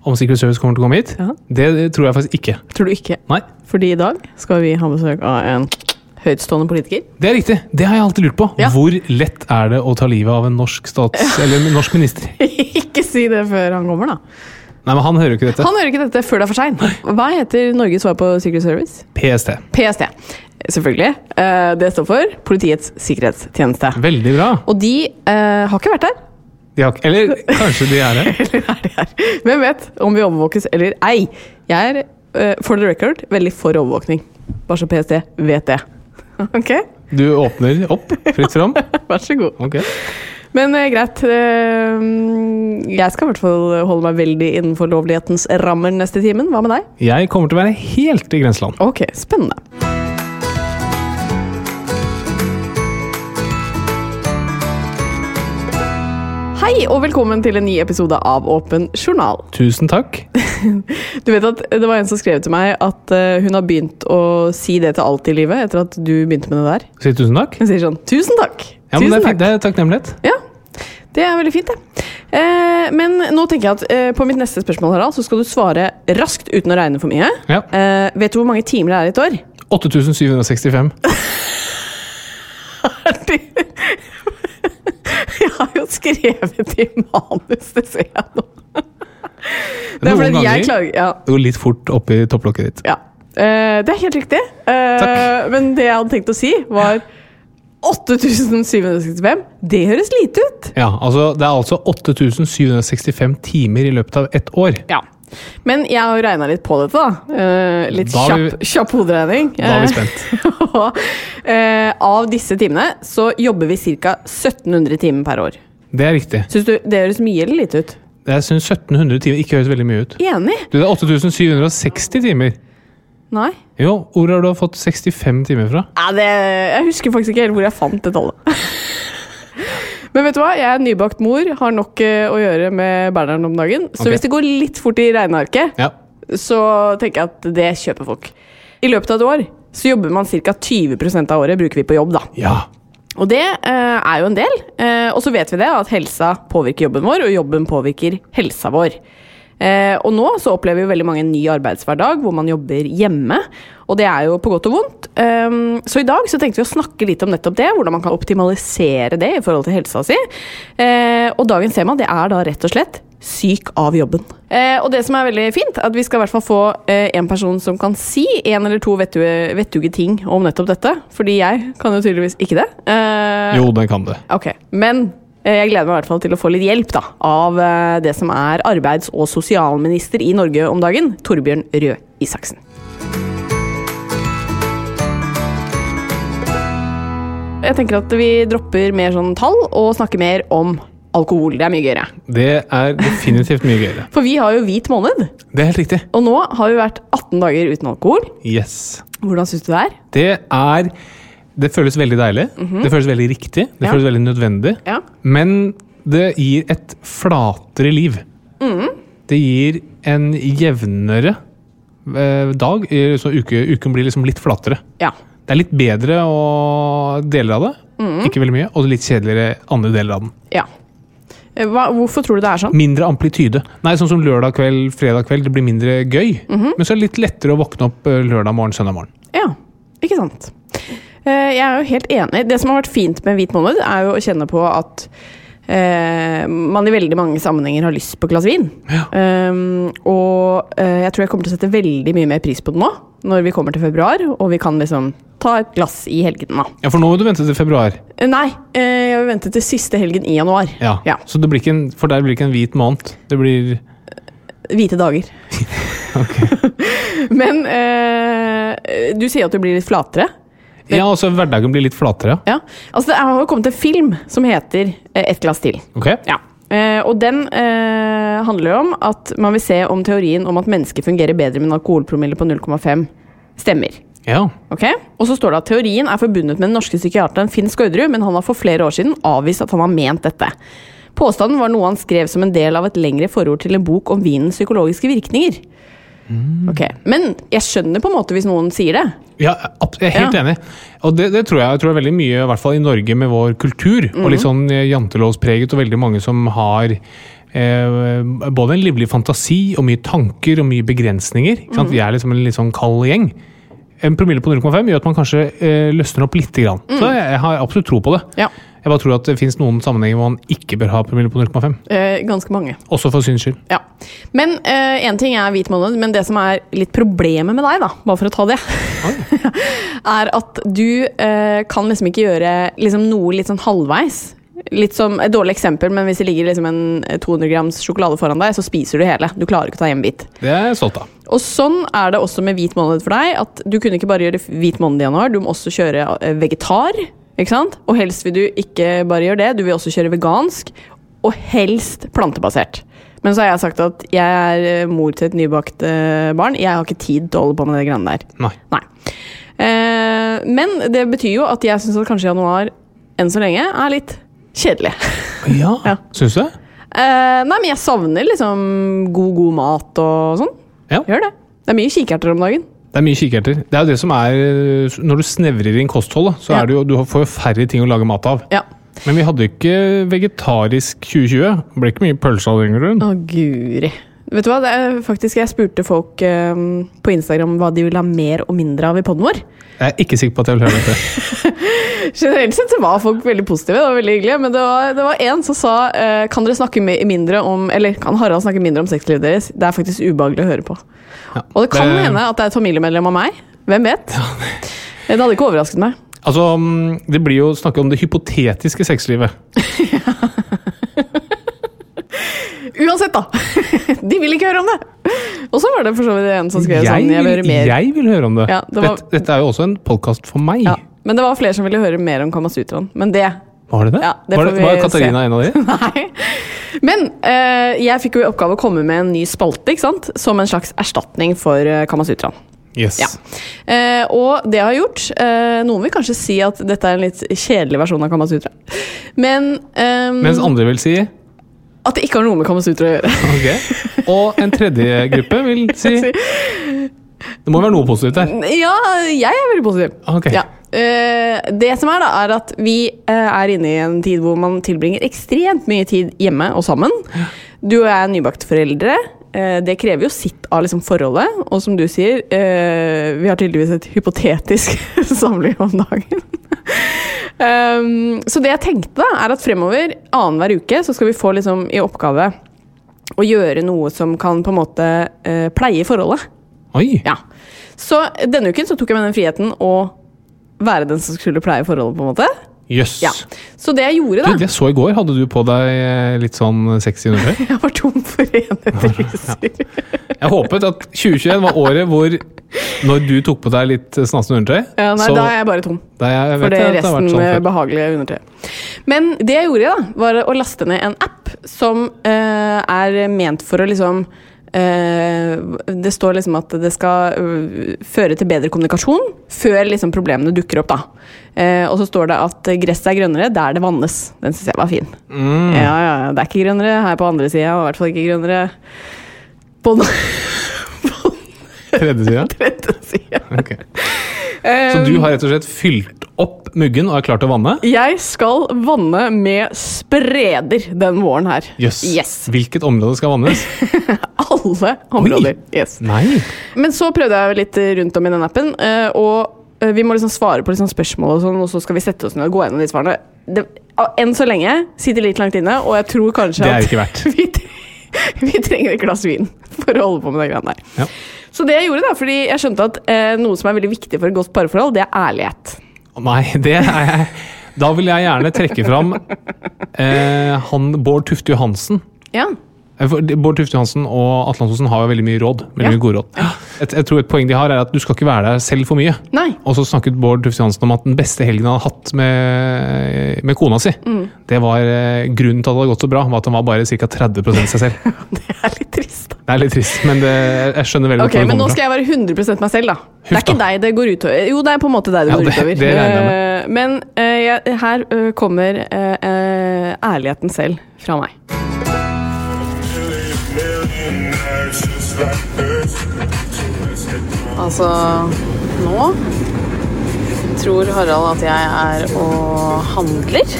Om Secret Service kommer til å komme hit? Ja. Det, tror jeg faktisk ikke. Tror du ikke? Nei, Fordi i dag skal vi ha besøk av en høytstående politiker. det er riktig. Det har jeg alltid lurt på. Ja. Hvor lett er det å ta livet av en norsk stats... Eller en norsk minister? ikke si det før han kommer, da. Nei, men han hører ikke dette. Han hører ikke dette før det er for seint. Hva heter Norges svar på Secret Service? PST. PST. Selvfølgelig. Eh, Det står for Politiets sikkerhetstjeneste. Veldig bra. Og de uh, har ikke vært der. Har, eller kanskje de er det. Eller er de her? Hvem vet om vi overvåkes eller ei? Jeg er, uh, for the record, veldig for overvåkning. Bare så PST vet det. Ok? Du åpner opp, fritt fram. Vær så god. Okay. Men uh, greit. Uh, jeg skal i hvert fall holde meg veldig innenfor lovlighetens rammer neste timen. Hva med deg? Jeg kommer til å være helt i grenseland. Ok, spennende. Hei og velkommen til en ny episode av Åpen journal. Tusen takk. Du vet at Det var en som skrev til meg at eh, hun har begynt å si det til alt i livet etter at du begynte med det der. Si tusen takk. Hun sier sånn 'tusen takk'. Ja, men tusen det er, takk. det er takknemlighet. Ja, det er veldig fint, det. Eh, men nå tenker jeg at eh, på mitt neste spørsmål Harald, så skal du svare raskt uten å regne for mye. Ja. Eh, vet du hvor mange timer det er i et år? 8765. Jeg har jo skrevet i manus, det ser jeg nå. Det er Noen fordi jeg klager ja, Det går litt fort oppi topplokket ditt. ja. Eh, Det er helt riktig. Eh, Takk. Men det jeg hadde tenkt å si, var 8765. Det høres lite ut. Ja, altså Det er altså 8765 timer i løpet av ett år. Ja. Men jeg har regna litt på dette, da. Eh, litt Da vi- kjapp, kjapp hoderegning. Da er vi Eh, spent. Og eh, av disse timene så jobber vi ca. 1700 timer per år. Det er riktig. Syns du det høres mye eller lite ut? Jeg syns 1700 timer ikke høres veldig mye ut. Enig? Du, Det er 8760 timer. Nei? Jo, hvor har du fått 65 timer fra? Ja, det, jeg husker faktisk ikke helt hvor jeg fant det tallet. Men vet du hva? Jeg er nybakt mor, har nok eh, å gjøre med Bernhard om dagen. Så okay. hvis det går litt fort i regnearket, Ja. så tenker jeg at det kjøper folk. I løpet av et år så jobber man ca. 20% av året bruker vi på jobb. da. ja. Og det eh, er jo en del. Eh, og så vet vi det at helsa påvirker jobben vår, og jobben påvirker helsa vår. Eh, og nå så opplever jo veldig mange en ny arbeidshverdag hvor man jobber hjemme. Og det er jo på godt og vondt. Um, så i dag så tenkte vi å snakke litt om nettopp det. Hvordan man kan optimalisere det i forhold til helsa si. Eh, og dagens tema det er da rett og slett syk av jobben. Eh, og det som er veldig fint, at vi skal i hvert fall få eh, en person som kan si en eller to vettuge, vettuge ting om nettopp dette. Fordi jeg kan jo tydeligvis ikke det. Eh, Jo, den kan det. Ok, Men jeg gleder meg i hvert fall til å få litt hjelp da, av eh, det som er arbeids- og sosialminister i Norge om dagen, Torbjørn Røe Isaksen. Jeg tenker at vi dropper mer sånn tall og snakker mer om alkohol. Det er mye gøyere. Det er definitivt mye gøyere. For vi har jo hvit måned, Det er helt riktig. og nå har vi vært 18 dager uten alkohol. Yes. Hvordan syns du det er? Det er Det føles veldig deilig. Det føles veldig riktig. Det Ja. føles veldig nødvendig. Ja. Men det gir et flatere liv. Det gir en jevnere eh, dag. eh, Så uke, uken blir liksom litt flatere. ja. Det er litt bedre å deler av det, ikke veldig mye, og litt kjedeligere andre deler av den. ja. Eh, Hva, hvorfor tror du det er sånn? Mindre amplityde. Nei, sånn som lørdag kveld, fredag kveld, det blir mindre gøy. Men så er det litt lettere å våkne opp eh, lørdag morgen, søndag morgen. Ja, ikke sant. Eh, Jeg er jo helt enig. Det som har vært fint med hvit måned, er jo å kjenne på at eh, man i veldig mange sammenhenger har lyst på et glass vin. Ja. Um, og eh, jeg tror jeg kommer til å sette veldig mye mer pris på det nå, når vi kommer til februar, og vi kan liksom ta et glass i helgene. da. Ja, for nå må du vente til februar. Eh, Nei, eh, jeg vil vente til siste helgen i januar. Ja. Ja. Så det blir ikke en, for der blir det ikke en hvit måned. Det blir Hvite dager. Men du sier at du blir litt flatere. Ja, altså hverdagen blir litt flatere. Ja, altså Det har kommet en film som heter eh, Et glass til. Ok? Ja. Eh, og den eh, handler jo om at man vil se om teorien om at mennesker fungerer bedre med en alkoholpromille på 0,5 stemmer. Ja. Ok? Og så står det at teorien er forbundet med den norske psykiateren Finn Skårderud, men han har for flere år siden avvist at han har ment dette. Påstanden var noe han skrev som en del av et lengre forord til en bok om vinens psykologiske virkninger. Ok, Men jeg skjønner på en måte hvis noen sier det. Ja, jeg er helt Ja. enig. Og det, det tror jeg, jeg tror veldig mye, i hvert fall i Norge med vår kultur, og Mhm. litt sånn eh, jantelovspreget, og veldig mange som har eh, både en livlig fantasi og mye tanker og mye begrensninger. Sant? Vi er liksom en litt sånn kald gjeng. En promille på 0,5 gjør at man kanskje eh, løsner opp lite grann. Så Mhm. jeg, jeg har absolutt tro på det. Ja, Jeg bare tror at det finnes noen sammenhenger hvor man ikke bør ha promille på 0,5. eh, Ganske mange. Også for syns skyld. Ja. Men én ting er hvit måned, men det som er litt problemet med deg, da, bare for å ta det, er at du eh, kan liksom ikke gjøre liksom noe litt sånn halvveis. Litt som Et dårlig eksempel, men hvis det ligger liksom en 200 grams sjokolade foran deg, så spiser du hele. Du klarer ikke å ta en bit. Det er jeg stolt av. Og sånn er det også med hvit måned for deg. At du kunne ikke bare gjøre hvit måned i januar, du må også kjøre eh, vegetar. Ikke sant? Og helst vil du ikke bare gjøre det, du vil også kjøre vegansk. Og helst plantebasert. Men så har jeg sagt at jeg er eh, mor til et nybakt eh, barn. Jeg har ikke tid til å holde på med de greiene der. Nei. Nei. Eh, men det betyr jo at jeg syns at kanskje januar enn så lenge er litt kjedelig. Ja, Ja. syns du? Eh, nei, men jeg savner liksom god, god mat og sånn. Ja. Gjør det. Det er mye kikerter om dagen. Det er mye kikerter. Det er jo det som er Når du snevrer inn kostholdet, så Ja. er det jo, du får jo færre ting å lage mat av. Ja. Men vi hadde ikke vegetarisk 2020. Det ble ikke mye pølser den grunn. Å, guri. Vet du hva, faktisk Jeg spurte folk eh, på Instagram hva de ville ha mer og mindre av i poden vår. Jeg er ikke sikker på at jeg vil høre dette. Generelt sett så var folk veldig positive, det var veldig hyggelig. Men det var, det var en som sa eh, Kan dere snakke mindre om Eller kan Harald snakke mindre om sexlivet deres? Det er faktisk ubehagelig å høre på. Ja, Og det kan det- hende at det er et familiemedlem av meg. Hvem vet? det hadde ikke overrasket meg. Altså, mm, Det blir jo snakke om det hypotetiske sexlivet. Uansett, da! De vil ikke høre om det! Og så var det for så vidt en som skrev Jeg sånn Jeg vil høre mer. jeg vil høre om det. Ja, det var- dette, dette er jo også en podkast for meg. Ja, men det var flere som ville høre mer om Kamasutraen. Men det Var det det? Ja, det var, det var Katarina se. en av de? Nei. Men uh, jeg fikk jo i oppgave å komme med en ny spalte, ikke sant? Som en slags erstatning for uh, Kamasutraen. Yes. Ja. Eh, og det jeg har gjort eh, Noen vil kanskje si at dette er en litt kjedelig versjon av Kamasutra. Men eh, Mens andre vil si at det ikke har noe med Kamasutra å gjøre. ok. Og en tredje gruppe vil si Det må være noe positivt her? ja, jeg er veldig positiv. Ok. Ja. Eh, det som er, da, er at vi eh, er inne i en tid hvor man tilbringer ekstremt mye tid hjemme og sammen. Du og jeg er nybakte foreldre. Eh, det krever jo sitt av liksom forholdet. Og som du sier, eh, vi har tydeligvis et hypotetisk samliv om dagen. um, så det jeg tenkte, da, er at fremover, annenhver uke, så skal vi få liksom i oppgave å gjøre noe som kan på en måte eh, pleie forholdet. Oi! Ja. Så denne uken så tok jeg meg den friheten å være den som skulle pleie forholdet, på en måte. Jøss. Ja. Så det jeg gjorde, Du, Det jeg så i går, hadde du på deg eh, litt sånn sexy undertøy? Jeg var tom for enhetryser. Jeg håpet at 2021 var året hvor når du tok på deg litt snassende undertøy Ja, nei, så- da er jeg bare tom. jeg, jeg For det er resten sånn før. behagelige undertøy. Men det jeg gjorde, da, var å laste ned en app som uh, er ment for å liksom eh, Det står liksom at det skal øh, føre til bedre kommunikasjon før liksom problemene dukker opp, da. Eh, og så står det at gresset er grønnere der det vannes. Den syns jeg var fin. Mm. Ja, ja, det er ikke grønnere her på andre sida, og i hvert fall ikke grønnere på den Tredje sida? tredje sida. Ok. Så du har rett og slett fylt opp muggen og er klar til å vanne? Jeg skal vanne med spreder den våren her. Yes. Yes. Hvilket område skal vannes? Alle områder. Yes. Nei. Men så prøvde jeg litt rundt om i den appen, eh, og eh, vi må liksom svare på liksom spørsmål, og sånn, og så skal vi sette oss ned og gå gjennom de svarene. Det, ah, enn så lenge sitter litt langt inne, og jeg tror kanskje Det er at vi, vi trenger et glass vin for å holde på med de greiene der. Ja. Så det jeg gjorde, da, fordi jeg skjønte at eh, noe som er veldig viktig for et godt parforhold, det er ærlighet. Nei, det er jeg Da vil jeg gjerne trekke fram eh, han Bård Tufte Johansen. Ja. Eh, Bård Tufte Johansen og Atle Antonsen har jo veldig mye råd. Veldig Ja. mye gode råd. Et, jeg tror et poeng de har, er at du skal ikke være der selv for mye. Nei. Og så snakket Bård Tufte Johansen om at den beste helgen han hadde hatt med, med kona si, Mm. det var eh, grunnen til at det hadde gått så bra, var at han var bare ca. 30 seg selv. Det er litt trist. Det er litt trist, men det, jeg skjønner veldig godt hvor det Men nå skal jeg være 100% meg selv, da. Det er ikke da. deg det går utover. Jo, det er på en måte deg det Ja, går det- utover. det regner jeg Eh, Men uh, jeg, her uh, kommer uh, ærligheten selv fra meg. Altså, nå tror Harald at jeg er og handler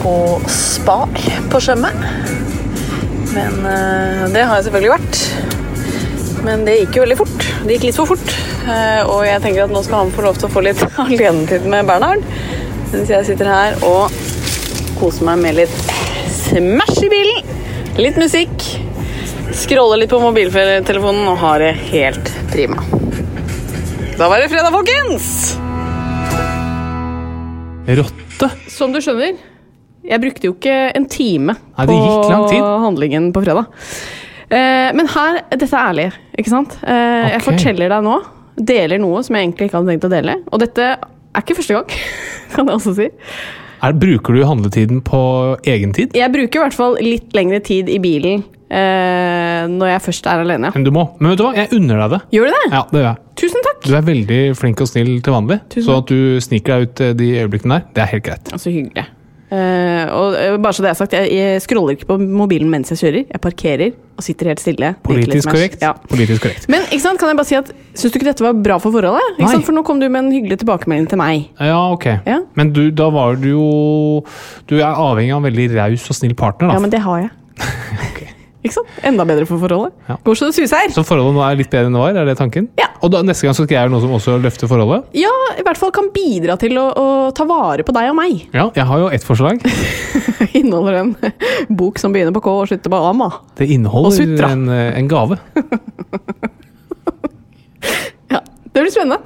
på Spar på Skjømme. Men eh, det har jeg selvfølgelig vært. Men det gikk jo veldig fort. Det gikk litt for fort. Eh, og jeg tenker at nå skal han få lov til å få litt alenetid med Bernhard. Mens jeg sitter her og koser meg med litt Smash i bilen. Litt musikk. Scroller litt på mobiltelefonen og har det helt prima. Da var det fredag, folkens! Rotte? Som du skjønner, jeg brukte jo ikke en time Nei, det gikk lang tid. på handlingen på fredag. Eh, men her, dette er ærlig, ikke sant? Eh, Jeg Ok. forteller deg nå, deler noe som jeg egentlig ikke hadde tenkt å dele. Og dette er ikke første gang, kan jeg også si. Er, bruker du handletiden på egen tid? Jeg bruker i hvert fall litt lengre tid i bilen eh, når jeg først er alene. Men du må. Men vet du hva, jeg unner deg det. Gjør du det? Ja, det gjør jeg. Tusen takk! Du er veldig flink og snill til vanlig, Tusen så at du sniker deg ut eh, de øyeblikkene der, det er helt greit. Så hyggelig. Eh, og eh, bare så det er sagt, jeg, jeg scroller ikke på mobilen mens jeg kjører. Jeg parkerer og sitter helt stille. Politisk korrekt. Ja. Politisk korrekt. Men ikke sant, kan jeg bare si at syns du ikke dette var bra for forholdet? For nå kom du med en hyggelig tilbakemelding til meg. Ja, ok. Ja. Men du, da var du jo Du er avhengig av en veldig raus og snill partner, da. Ja, men det har jeg. Ok. Ikke sant? Enda bedre for forholdet. Ja. Går så det suser. Så forholdet nå er litt bedre enn det var? Er det tanken? Ja. Og da, neste gang så skal jeg gjøre noe som også løfter forholdet? Ja, i hvert fall kan bidra til å, å ta vare på deg og meg. Ja, jeg har jo ett forslag. Inneholder en bok som begynner på K og slutter på Ama. Det inneholder en, eh, en gave. Ja, Det blir spennende.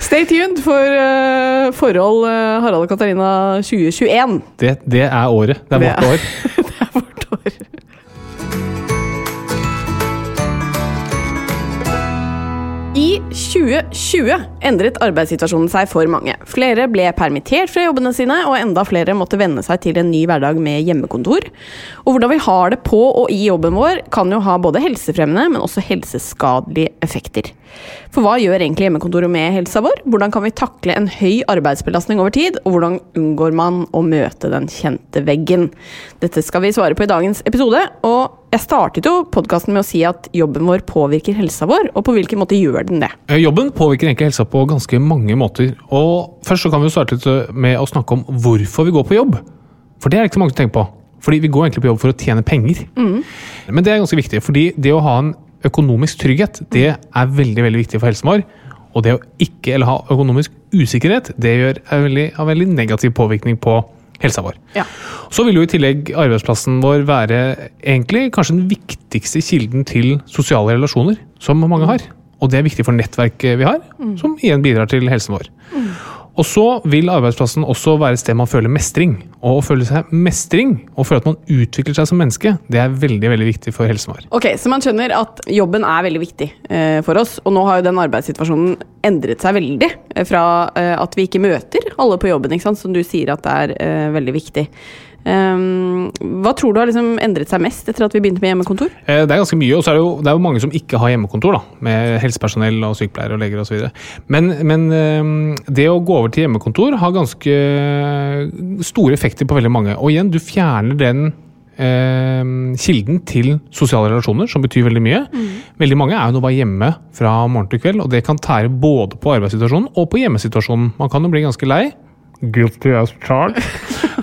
Stay tuned for uh, forhold uh, Harald og Katarina 2021. Det, det er året. Det er vårt år. Det er vårt år. I 2020 endret arbeidssituasjonen seg for mange. Flere ble permittert fra jobbene sine, og enda flere måtte venne seg til en ny hverdag med hjemmekontor. Og hvordan vi har det på og i jobben vår, kan jo ha både helsefremmende, men også helseskadelige effekter. For hva gjør egentlig hjemmekontoret med helsa vår? Hvordan kan vi takle en høy arbeidsbelastning over tid, og hvordan unngår man å møte den kjente veggen? Dette skal vi svare på i dagens episode, og jeg startet jo podkasten med å si at jobben vår påvirker helsa vår, og på hvilken måte gjør den det? Jobben påvirker egentlig helsa på ganske mange måter. Og Først så kan vi jo starte litt med å snakke om hvorfor vi går på jobb. For det er det ikke så mange som tenker på. Fordi vi går egentlig på jobb for å tjene penger. Men det er ganske viktig, fordi det å ha en økonomisk trygghet, det er veldig veldig viktig for helsen vår. Og det å ikke eller ha økonomisk usikkerhet, det gjør er veldig, har veldig negativ påvirkning på helsa vår. Ja. Så vil jo i tillegg arbeidsplassen vår være egentlig kanskje den viktigste kilden til sosiale relasjoner som mange har. Og det er viktig for nettverket vi har, som igjen bidrar til helsen vår. Og så vil arbeidsplassen også være et sted man føler mestring. Og å føle seg mestring, og føle at man utvikler seg som menneske, det er veldig veldig viktig for helsen vår. Ok, Så man skjønner at jobben er veldig viktig eh, for oss. Og nå har jo den arbeidssituasjonen endret seg veldig. eh, Fra eh, at vi ikke møter alle på jobben, som du sier at det er eh, veldig viktig. Um, hva tror du har liksom endret seg mest etter at vi begynte med hjemmekontor? Eh, Det er ganske mye, og så er det jo, det er jo mange som ikke har hjemmekontor, da, med helsepersonell og sykepleiere og leger osv. Men, men um, det å gå over til hjemmekontor har ganske store effekter på veldig mange. Og igjen, du fjerner den eh, kilden til sosiale relasjoner, som betyr veldig mye. Veldig mange er jo nå bare hjemme fra morgen til kveld, og det kan tære både på arbeidssituasjonen og på hjemmesituasjonen. Man kan jo bli ganske lei. Guilty as charged.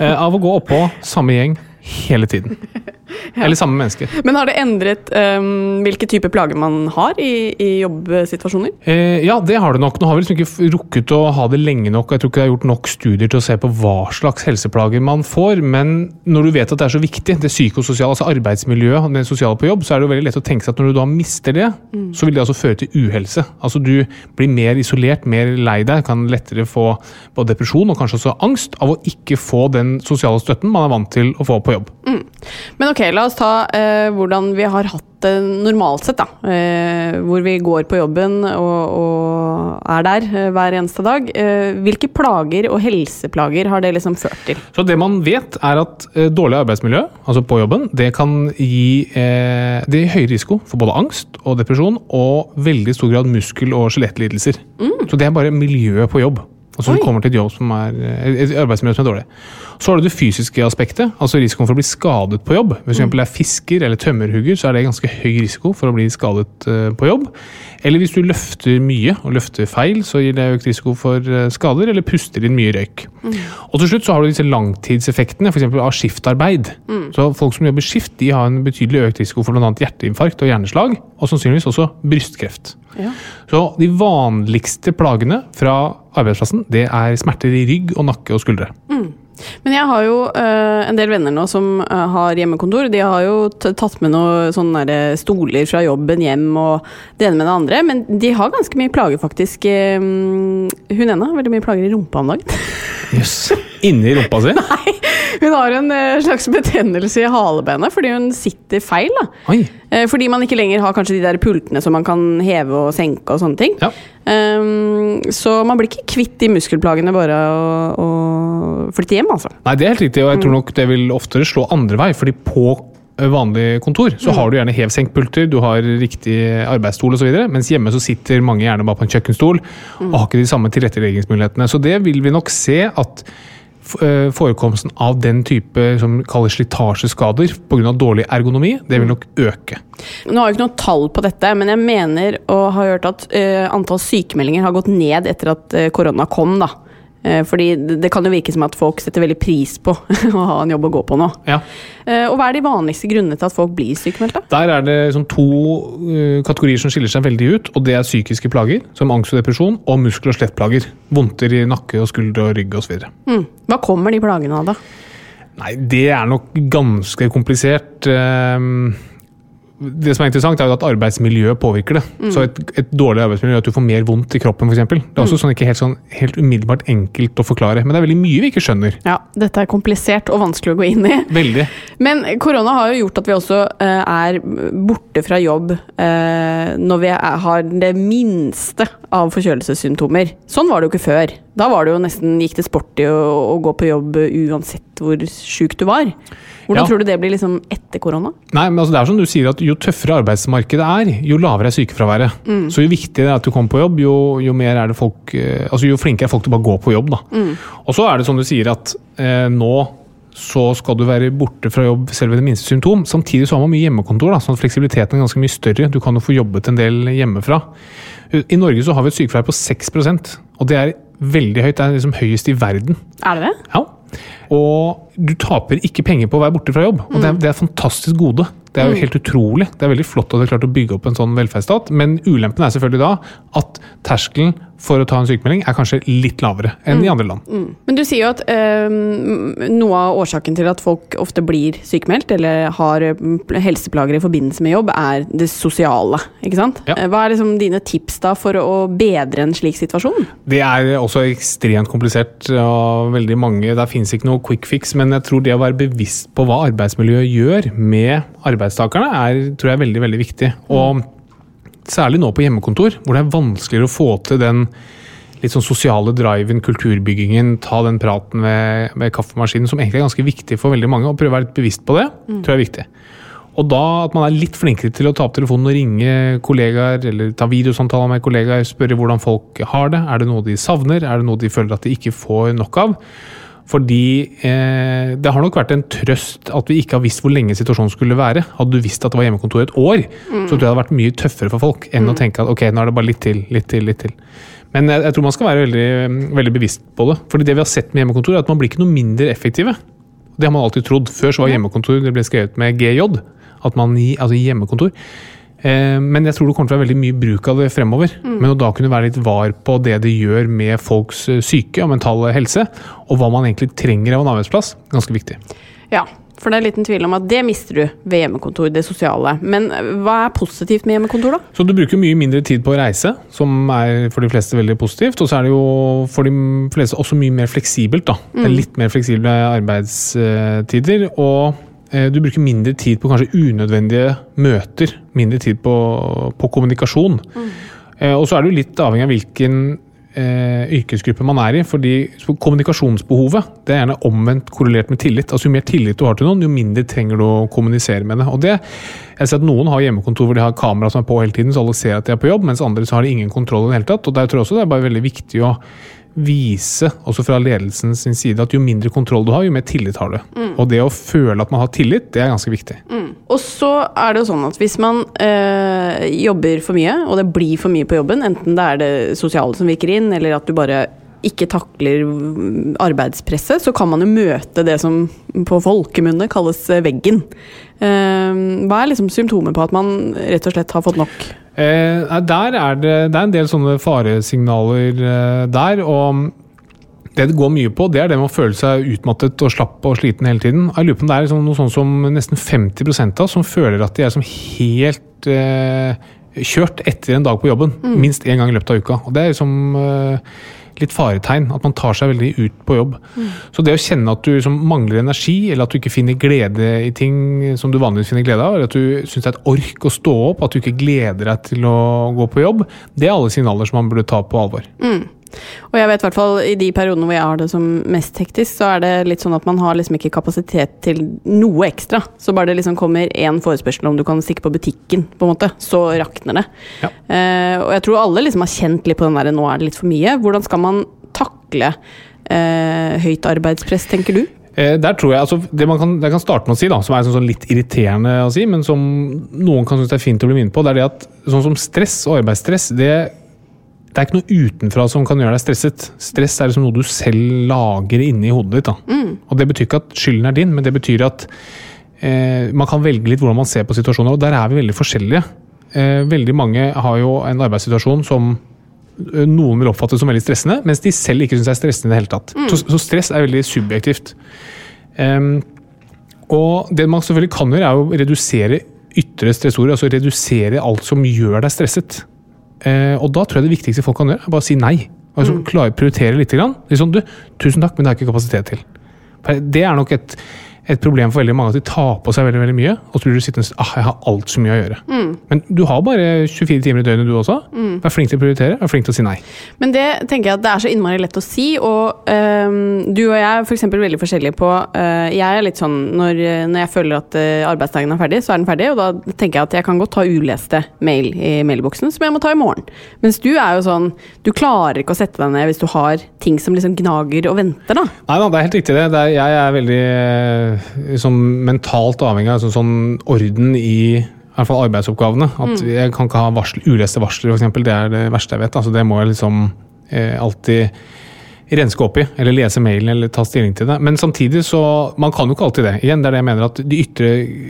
eh, av å gå oppå samme gjeng hele tiden. Eller samme menneske. Men har det endret um, hvilke typer plager man har i, i jobbsituasjoner? Eh, ja, det har det nok. Nå har vi liksom ikke rukket å ha det lenge nok. Jeg tror ikke det er gjort nok studier til å se på hva slags helseplager man får. Men når du vet at det er så viktig, det psykososiale, altså arbeidsmiljøet det sosiale på jobb, så er det jo veldig lett å tenke seg at når du da mister det, så vil det altså føre til uhelse. Altså du blir mer isolert, mer lei deg, kan lettere få både depresjon og kanskje også angst av å ikke få den sosiale støtten man er vant til å få på jobb. Men ok, la oss ta eh, hvordan vi har hatt det normalt sett, da. Eh, hvor vi går på jobben og, og er der eh, hver eneste dag. Eh, hvilke plager og helseplager har det liksom ført til? Så det man vet er at eh, dårlig arbeidsmiljø, altså på jobben, det kan gi eh, det gir høy risiko for både angst og depresjon og veldig stor grad muskel- og skjelettlidelser. Så det er bare miljøet på jobb. Altså Oi. du kommer til et, jobb som er, et arbeidsmiljø som er dårlig. Så har du det fysiske aspektet, altså risikoen for å bli skadet på jobb. Hvis du mm. er fisker eller tømmerhugger, så er det ganske høy risiko for å bli skadet eh, på jobb. Eller hvis du løfter mye og løfter feil, så gir det økt risiko for eh, skader, eller puster inn mye røyk. Og til slutt så har du disse langtidseffektene, f.eks. av skiftarbeid. Så folk som jobber skift, de har en betydelig økt risiko for bl.a. hjerteinfarkt og hjerneslag, og sannsynligvis også brystkreft. Ja. Så de vanligste plagene fra arbeidsplassen, det er smerter i rygg og nakke og skuldre. Men jeg har jo uh, en del venner nå som uh, har hjemmekontor. De har jo tatt med noen sånne stoler fra jobben hjem og det ene med det andre. Men de har ganske mye plager, faktisk. Um, Hun ene har veldig mye plager i rumpa om dagen. Jøss. Inni rumpa si? Hun har en eh, slags betennelse i halebenet fordi hun sitter feil. Eh, Fordi man ikke lenger har kanskje de der pultene som man kan heve og senke og sånne ting. Ja. Um, så man blir ikke kvitt de muskelplagene bare å, flytte hjem, altså. Nei, det er helt riktig, og jeg tror nok det vil oftere slå andre vei. fordi på ø, vanlig kontor så har du gjerne hev-senk-pulter, du har riktig arbeidsstol osv. Mens hjemme så sitter mange gjerne bare på en kjøkkenstol og har ikke de samme tilretteleggingsmulighetene. Så det vil vi nok se at forekomsten av den type som kalles slitasjeskader pga. dårlig ergonomi, det vil nok øke. Nå har jeg ikke noe tall på dette, men jeg mener og har hørt at eh, antall sykemeldinger har gått ned etter at eh, korona kom. da. Eh, fordi det, kan jo virke som at folk setter veldig pris på å ha en jobb å gå på nå. Ja. Eh, og hva er de vanligste grunnene til at folk blir sykemeldte? Der er det liksom to kategorier som skiller seg veldig ut, og det er psykiske plager, som angst og depresjon, og muskel- og skjelettplager. Vondter i nakke og skuldre og rygg osv. Mm. Hva kommer de plagene av, da? Nei, det er nok ganske komplisert. Det som er interessant, er at arbeidsmiljøet påvirker det. Så et, et dårlig arbeidsmiljø gjør at du får mer vondt i kroppen, f.eks. Det er også sånn ikke helt, sånn, helt umiddelbart enkelt å forklare. Men det er veldig mye vi ikke skjønner. Ja, Dette er komplisert og vanskelig å gå inn i. Veldig. Men korona har jo gjort at vi også uh, er borte fra jobb uh, når vi er, har det minste av forkjølelsessymptomer. Sånn var det jo ikke før. Da var det jo nesten gikk det sport i å, å gå på jobb uansett hvor sjuk du var. Hvordan Ja. tror du det blir liksom etter korona? Nei, men altså det er som du sier at Jo tøffere arbeidsmarkedet er, jo lavere er sykefraværet. Så jo viktigere det er at du kommer på jobb, jo, jo, mer det folk, eh, altså jo flinkere er folk til å bare gå på jobb. Da. Og så er det som du sier at eh, nå så skal du være borte fra jobb selv ved det minste symptom. Samtidig så har man mye hjemmekontor, da, sånn at fleksibiliteten er ganske mye større. Du kan jo få jobbet en del hjemmefra. I Norge så har vi et sykefravær på 6% og det er veldig høyt. Det er liksom høyest i verden. Er det det? Ja. Og du taper ikke penger på å være borte fra jobb. Og det er, det er et fantastisk gode. Det er jo helt utrolig. Det er veldig flott at du har klart å bygge opp en sånn velferdsstat, men ulempen er selvfølgelig da at terskelen for å ta en sykemelding er kanskje litt lavere enn i andre land. Men du sier jo at eh, noe av årsaken til at folk ofte blir sykemeldt eller har eh, helseplager i forbindelse med jobb, er det sosiale. ikke sant? Ja. Eh, Hva er liksom dine tips da for å bedre en slik situasjon? Det er også ekstremt komplisert. og veldig mange, Der finnes ikke noe quick fix, men jeg tror det å være bevisst på hva arbeidsmiljøet gjør med arbeidstakerne, er tror jeg, er veldig veldig viktig. Og særlig nå på hjemmekontor, hvor det er vanskeligere å få til den litt sånn sosiale driven, kulturbyggingen, ta den praten ved, ved kaffemaskinen, som egentlig er ganske viktig for veldig mange. Å prøve å være litt bevisst på det, tror jeg er viktig. Og da at man er litt flinkere til å ta opp telefonen og ringe kollegaer, eller ta videosamtaler med kollegaer, spørre hvordan folk har det. Er det noe de savner? Er det noe de føler at de ikke får nok av? Fordi eh, det har nok vært en trøst at vi ikke har visst hvor lenge situasjonen skulle være. Hadde du visst at det var hjemmekontor et år, så tror jeg det hadde vært mye tøffere for folk enn å tenke at ok, nå er det bare litt til, litt til, litt til. Men jeg, jeg tror man skal være veldig, veldig bevisst på det. Fordi det vi har sett med hjemmekontor, er at man blir ikke noe mindre effektive. Det har man alltid trodd. Før så var hjemmekontor det ble skrevet med GJ. At man altså hjemmekontor. Eh, men jeg tror det kommer til å være veldig mye bruk av det fremover. Men å da kunne være litt var på det det gjør med folks eh, syke og mentale helse, og hva man egentlig trenger av en arbeidsplass, ganske viktig. Ja, for det er liten tvil om at det mister du ved hjemmekontor, det sosiale. Men eh, hva er positivt med hjemmekontor, da? Så du bruker mye mindre tid på å reise, som er for de fleste veldig positivt. Og så er det jo for de fleste også mye mer fleksibelt. da. Det er litt mer fleksible arbeidstider. Og du bruker mindre tid på kanskje unødvendige møter. Mindre tid på, på kommunikasjon. Mm. og så er det jo litt avhengig av hvilken eh, yrkesgruppe man er i. fordi kommunikasjonsbehovet det er gjerne omvendt korrelert med tillit. altså Jo mer tillit du har til noen, jo mindre trenger du å kommunisere med det. og det jeg ser at Noen har hjemmekontor hvor de har kamera som er på hele tiden, så alle ser at de er på jobb, mens andre så har de ingen kontroll i det hele tatt. og Der tror jeg også det er bare veldig viktig å vise, også fra ledelsen sin side, at jo mindre kontroll du har, jo mer tillit har du. Og det å føle at man har tillit, det er ganske viktig. Og så er det jo sånn at hvis man øh, jobber for mye, og det blir for mye på jobben, enten det er det sosiale som virker inn, eller at du bare ikke takler mm, arbeidspresset, så kan man jo møte det som på folkemunne kalles veggen. Eh, hva er liksom symptomer på at man rett og slett har fått nok? Eh, der er det, det er en del sånne faresignaler eh, der. og det det går mye på, det er det med å føle seg utmattet og slapp og sliten hele tiden. Jeg lurer på om det er liksom noe sånn som nesten 50 av som føler at de er som helt eh, kjørt etter en dag på jobben. Minst én gang i løpet av uka. Og det er liksom eh, litt faretegn. At man tar seg veldig ut på jobb. Så det å kjenne at du liksom mangler energi, eller at du ikke finner glede i ting som du vanligvis finner glede av, eller at du syns det er et ork å stå opp, at du ikke gleder deg til å gå på jobb, det er alle signaler som man burde ta på alvor. Og jeg vet i hvert fall i de periodene hvor jeg har det som mest hektisk, så er det litt sånn at man har liksom ikke kapasitet til noe ekstra. Så bare det liksom kommer én forespørsel om du kan stikke på butikken, på en måte, så rakner det. Ja. Eh, og jeg tror alle liksom har kjent litt på den der 'nå er det litt for mye'. Hvordan skal man takle eh, høyt arbeidspress, tenker du? Eh, der tror jeg, altså Det man kan, jeg kan starte med å si, da, som er sånn, sånn litt irriterende å si, men som noen kan synes det er fint å bli minnet på, det er det at sånn som stress og arbeidsstress det, det er ikke noe utenfra som kan gjøre deg stresset. Stress er liksom noe du selv lager inni hodet ditt. da. Og Det betyr ikke at skylden er din, men det betyr at eh, man kan velge litt hvordan man ser på situasjoner, og der er vi veldig forskjellige. Eh, veldig mange har jo en arbeidssituasjon som eh, noen vil oppfatte som veldig stressende, mens de selv ikke syns er stressende i det hele tatt. Så, så stress er veldig subjektivt. Um, og det man selvfølgelig kan gjøre, er å redusere ytre stressorer, altså redusere alt som gjør deg stresset. Eh, og da tror jeg det viktigste folk kan gjøre, er bare å si nei. Altså, klare, prioritere litt. Grann. Sånn, du, tusen takk, men det har jeg ikke kapasitet til. Det er nok et, et problem for veldig mange at de tar på seg veldig veldig mye, og så blir du sittende ah, jeg har alt så mye å gjøre. Men du har bare 24 timer i døgnet du også. Vær flink til å prioritere, vær flink til å si nei. Men det tenker jeg at det er så innmari lett å si, og øhm, du og jeg er f.eks. veldig forskjellige på øh, Jeg er litt sånn når, når jeg føler at øh, arbeidsdagen er ferdig, så er den ferdig, og da tenker jeg at jeg kan godt ta uleste mail i mailboksen som jeg må ta i morgen. Mens du er jo sånn Du klarer ikke å sette deg ned hvis du har ting som liksom gnager og venter, da. Nei da, det er helt riktig det. det er, jeg er veldig sånn mentalt avhengig av sånn, sånn orden i i hvert fall arbeidsoppgavene. At Jeg kan ikke ha varsel, uleste varsler, f.eks. Det er det verste jeg vet. Altså, det må jeg liksom eh, alltid renske opp i, eller lese mailen eller ta stilling til det. Men samtidig så Man kan jo ikke alltid det. Igjen, det er det jeg mener at De ytre,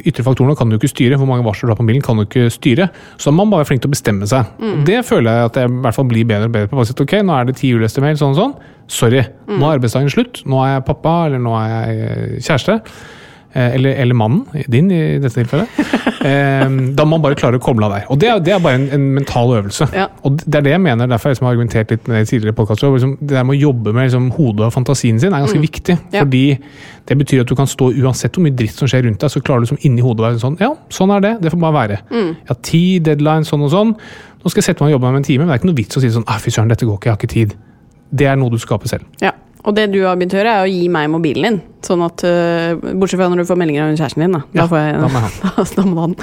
ytre faktorene kan du ikke styre. Hvor mange varsler du har på bilen, kan du ikke styre. Så man må være flink til å bestemme seg. Mm. Det føler jeg at jeg i hvert fall blir bedre og bedre på. Bare si at, ok, nå er det ti uleste mail, sånn og sånn. Sorry. Nå er arbeidsdagen slutt. Nå er jeg pappa, eller nå er jeg eh, kjæreste. Eh, Eller, eller mannen din, i dette tilfellet. Eh, da må man bare klare å koble av der. Og det er, det er bare en, en mental øvelse. Ja. Og det er det jeg mener, derfor jeg liksom har argumentert litt med det tidligere podkaster. Liksom, det der med å jobbe med liksom, hodet og fantasien sin er ganske viktig. Mm. Ja. Fordi det betyr at du kan stå uansett hvor mye dritt som skjer rundt deg, så klarer du liksom inni hodet å være sånn Ja, sånn er det. Det får bare være. Mm. Jeg har tid, deadline, sånn og sånn. Nå skal jeg sette meg og jobbe med en time, men det er ikke noe vits å si sånn fy søren, dette går ikke, jeg har ikke tid. Det er noe du skaper selv. Ja. Og det du har begynt å gjøre, er å gi meg mobilen din. Sånn at, uh, Bortsett fra når du får meldinger av kjæresten din, da. Da, får jeg, da må jeg da, må han.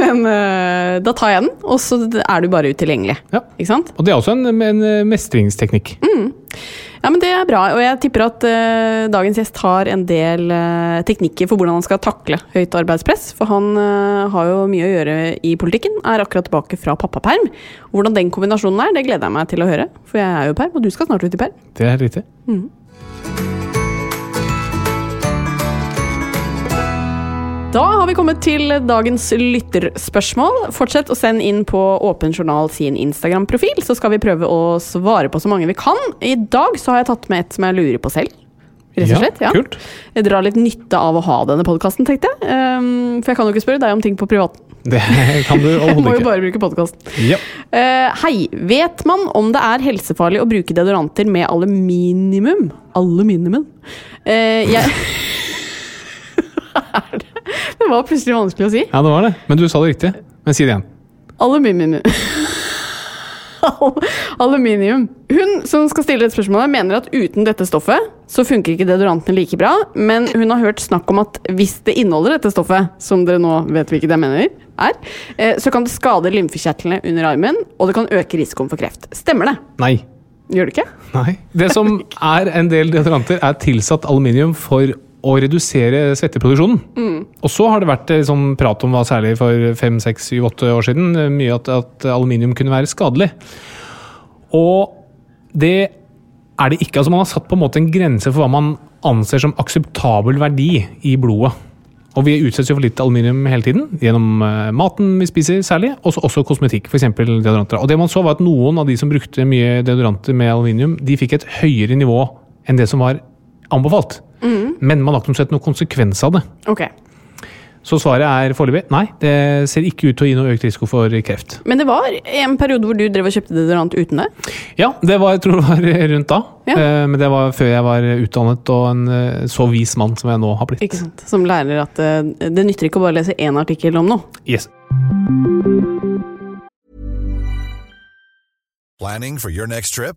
Men uh, da tar jeg den, og så er du bare utilgjengelig. Ja. Ikke sant? Og det er også en, en mestringsteknikk. Ja, men Det er bra, og jeg tipper at uh, dagens gjest har en del uh, teknikker for hvordan han skal takle høyt arbeidspress. For han uh, har jo mye å gjøre i politikken, er akkurat tilbake fra pappaperm. Hvordan den kombinasjonen er, det gleder jeg meg til å høre. For jeg er jo perm, og du skal snart ut i perm. Det er riktig. Da har vi kommet til dagens lytterspørsmål. Fortsett å sende inn på Åpen journal sin Instagram-profil, så skal vi prøve å svare på så mange vi kan. I dag så har jeg tatt med et som jeg lurer på selv. Rett og slett. Ja, Kult. Jeg drar litt nytte av å ha denne podkasten, tenkte jeg. Um, for jeg kan jo ikke spørre deg om ting på privaten. Det kan du Jeg må jo bare bruke podkasten. Ja. Uh, hei. Vet man om det er helsefarlig å bruke deodoranter med aluminium? Aluminium? Uh, jeg det? Det var plutselig vanskelig å si. ja, det var det. Men du sa det riktig. Men si det igjen. Aluminium. Aluminium. Hun som skal stille dette spørsmålet, mener at uten dette stoffet så funker ikke deodorantene like bra, men hun har hørt snakk om at hvis det inneholder dette stoffet, som dere nå vet hvilket jeg mener er, eh, så kan det skade lymfekjertlene under armen, og det kan øke risikoen for kreft. Stemmer det? Nei. Gjør det ikke? Nei. Det som er en del deodoranter, er tilsatt aluminium for å redusere svetteproduksjonen. Og så har det vært liksom, sånn prat om hva særlig for fem, seks, syv, åtte år siden, eh, mye at, at aluminium kunne være skadelig. Og det er det ikke. Altså Man har satt på en måte en grense for hva man anser som akseptabel verdi i blodet. Og vi utsettes jo for litt aluminium hele tiden, gjennom eh, maten vi spiser særlig, og også kosmetikk, f.eks. deodoranter. Og det man så var at noen av de som brukte mye deodoranter med aluminium, de fikk et høyere nivå enn det som var anbefalt. Men man har ikke sett noen konsekvens av det. Okay. Så svaret er foreløpig nei. Det ser ikke ut til å gi noe økt risiko for kreft. Men det var en periode hvor du drev og kjøpte deodorant uten det? Ja, det var, jeg tror det var rundt da. Ja. Eh, Men det var før jeg var utdannet og en eh, så vis mann som jeg nå har blitt. Ikke sant? Som lærer at det, det nytter ikke å bare lese én artikkel om noe. Yes. Planning for your next trip?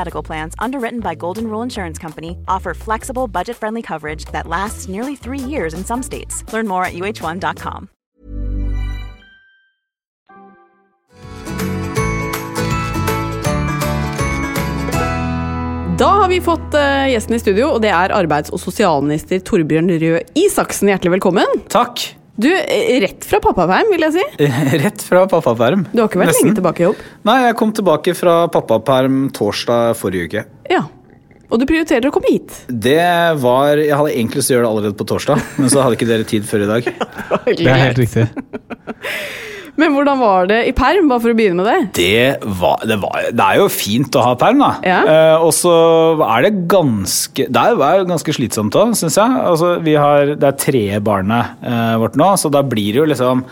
Medical Plans, underwritten by Golden Rule Insurance Company, offer flexible, budget friendly coverage that lasts nearly three years in some states. Learn more at uh1.com. Da har vi fått eh, gjesten i studio, og det er arbeids- og sosialminister Torbjørn Røe Isaksen. Hjertelig velkommen. Takk. Du, eh, rett fra pappaperm, vil jeg si. Rett fra pappaperm. Du har ikke vært Nesten. lenge tilbake i jobb. Nei, jeg kom tilbake fra pappaperm torsdag forrige uke. Ja. Og du prioriterer å komme hit. Det var Jeg hadde egentlig lyst til å gjøre det allerede på torsdag, men så hadde ikke dere tid før i dag. Det er helt riktig. Men hvordan var det i perm, bare for å begynne med det? Det, var, det, var, det er jo fint å ha perm, da. Ja. Eh, og så er det ganske Det er jo ganske slitsomt òg, syns jeg. Altså, vi har, det er tredje barnet eh, vårt nå, så da blir det jo liksom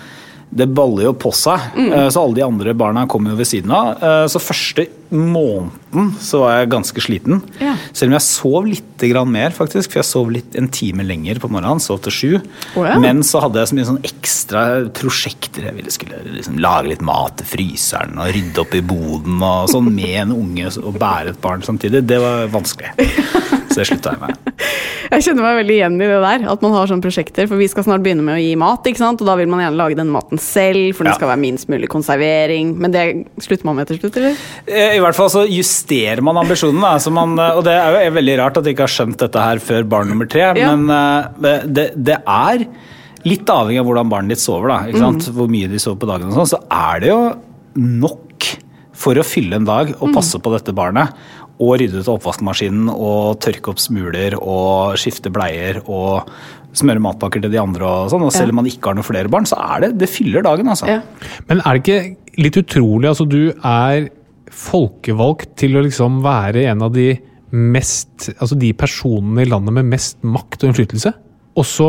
det baller jo på seg, eh, så alle de andre barna kommer jo ved siden av. Eh, Så første måneden så var jeg ganske sliten. Ja. Selv om jeg sov litt mer, faktisk. For jeg sov litt en time lenger på morgenen. Sov til sju. Oh, ja. Men så hadde jeg så mye sånn ekstra prosjekter. Jeg ville skulle liksom lage litt mat til fryseren og rydde opp i boden og sånn med en unge og bære et barn samtidig. Det var vanskelig. Så det slutta jeg med. Jeg kjenner meg veldig igjen i det der, at man har sånne prosjekter. For vi skal snart begynne med å gi mat, ikke sant? og da vil man gjerne lage den maten selv, for det Ja. skal være minst mulig konservering. Men det slutter man med til slutt, eller? Eh, I hvert fall så justerer man ambisjonen. Da, så man, og det er jo veldig rart at jeg ikke har skjønt dette her før barn nummer tre. Ja. Men eh, det, det er litt avhengig av hvordan barnet ditt sover, da, ikke sant? hvor mye de sover på dagen, og sånn, så er det jo nok for å fylle en dag og passe på dette barnet. Og rydde ut oppvaskmaskinen og tørke opp smuler og skifte bleier og smøre matpakker til de andre. og sånn, og Selv om man ikke har noen flere barn, så er det, det fyller dagen. altså. Ja. Men er det ikke litt utrolig? Altså, du er folkevalgt til å liksom være en av de mest Altså de personene i landet med mest makt og innflytelse, og så